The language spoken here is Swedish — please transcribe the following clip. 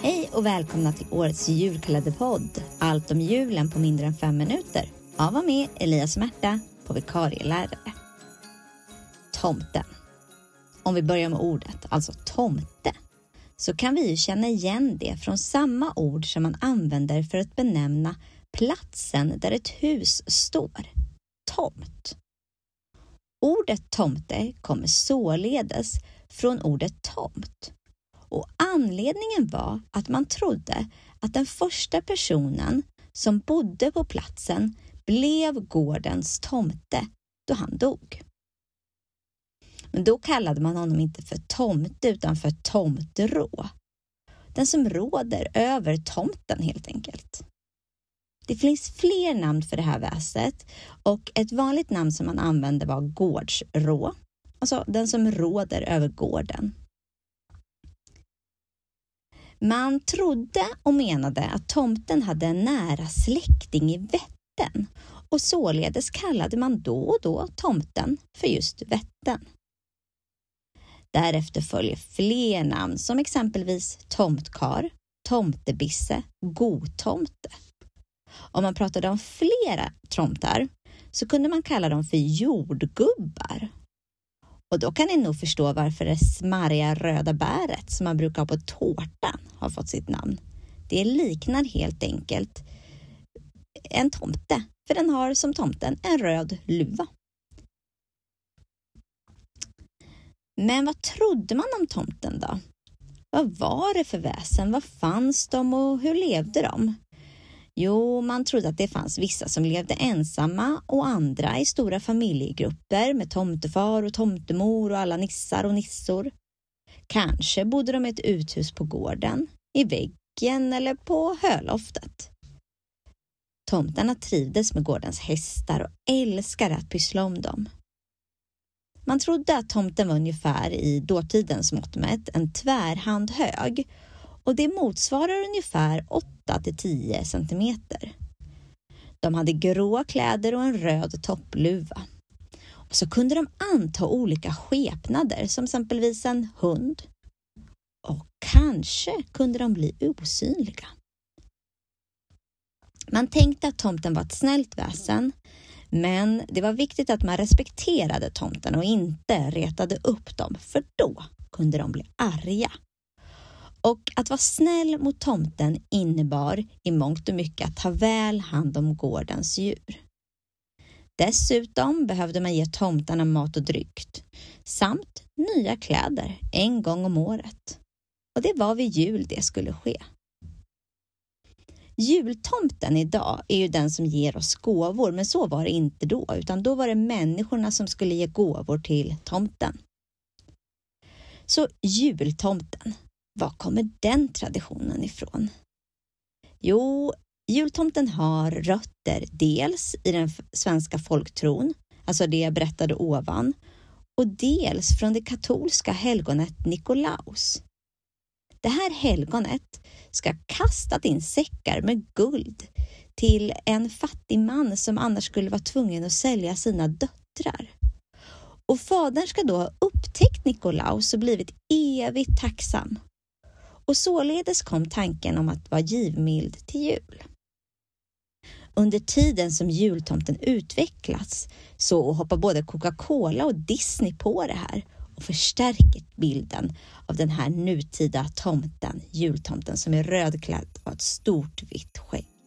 Hej och välkomna till årets julkalenderpodd. Allt om julen på mindre än fem minuter. Av och med Elias Märta på vikarielärare. Tomten. Om vi börjar med ordet, alltså tomte, så kan vi ju känna igen det från samma ord som man använder för att benämna platsen där ett hus står. Tomt. Ordet tomte kommer således från ordet tomt och anledningen var att man trodde att den första personen som bodde på platsen blev gårdens tomte då han dog. Men då kallade man honom inte för tomte utan för tomtrå. Den som råder över tomten helt enkelt. Det finns fler namn för det här väset och ett vanligt namn som man använde var gårdsrå, alltså den som råder över gården. Man trodde och menade att tomten hade en nära släkting i Vättern och således kallade man då och då tomten för just Vättern. Därefter följer fler namn som exempelvis tomtkar, tomtebisse, godtomte. Om man pratade om flera tomtar så kunde man kalla dem för jordgubbar och då kan ni nog förstå varför det smarriga röda bäret som man brukar ha på tårta har fått sitt namn. Det liknar helt enkelt en tomte, för den har som tomten en röd luva. Men vad trodde man om tomten då? Vad var det för väsen? Var fanns de och hur levde de? Jo, man trodde att det fanns vissa som levde ensamma och andra i stora familjegrupper med tomtefar och tomtemor och alla nissar och nissor. Kanske bodde de i ett uthus på gården, i väggen eller på höloftet. Tomtarna trivdes med gårdens hästar och älskade att pyssla om dem. Man trodde att tomten var ungefär i dåtidens mått mätt en tvärhand hög och det motsvarar ungefär 8 till 10 centimeter. De hade grå kläder och en röd toppluva. Så kunde de anta olika skepnader som exempelvis en hund. Och kanske kunde de bli osynliga. Man tänkte att tomten var ett snällt väsen, men det var viktigt att man respekterade tomten och inte retade upp dem, för då kunde de bli arga. Och att vara snäll mot tomten innebar i mångt och mycket att ta väl hand om gårdens djur. Dessutom behövde man ge tomtarna mat och dryck samt nya kläder en gång om året. Och det var vid jul det skulle ske. Jultomten idag är ju den som ger oss gåvor, men så var det inte då, utan då var det människorna som skulle ge gåvor till tomten. Så jultomten, var kommer den traditionen ifrån? Jo, jultomten har rötter dels i den svenska folktron, alltså det jag berättade ovan, och dels från det katolska helgonet Nikolaus. Det här helgonet ska kastat in säckar med guld till en fattig man som annars skulle vara tvungen att sälja sina döttrar. Och fadern ska då ha upptäckt Nikolaus och blivit evigt tacksam och således kom tanken om att vara givmild till jul. Under tiden som jultomten utvecklats så hoppar både Coca-Cola och Disney på det här och förstärker bilden av den här nutida tomten, jultomten som är rödklädd och har ett stort vitt skägg.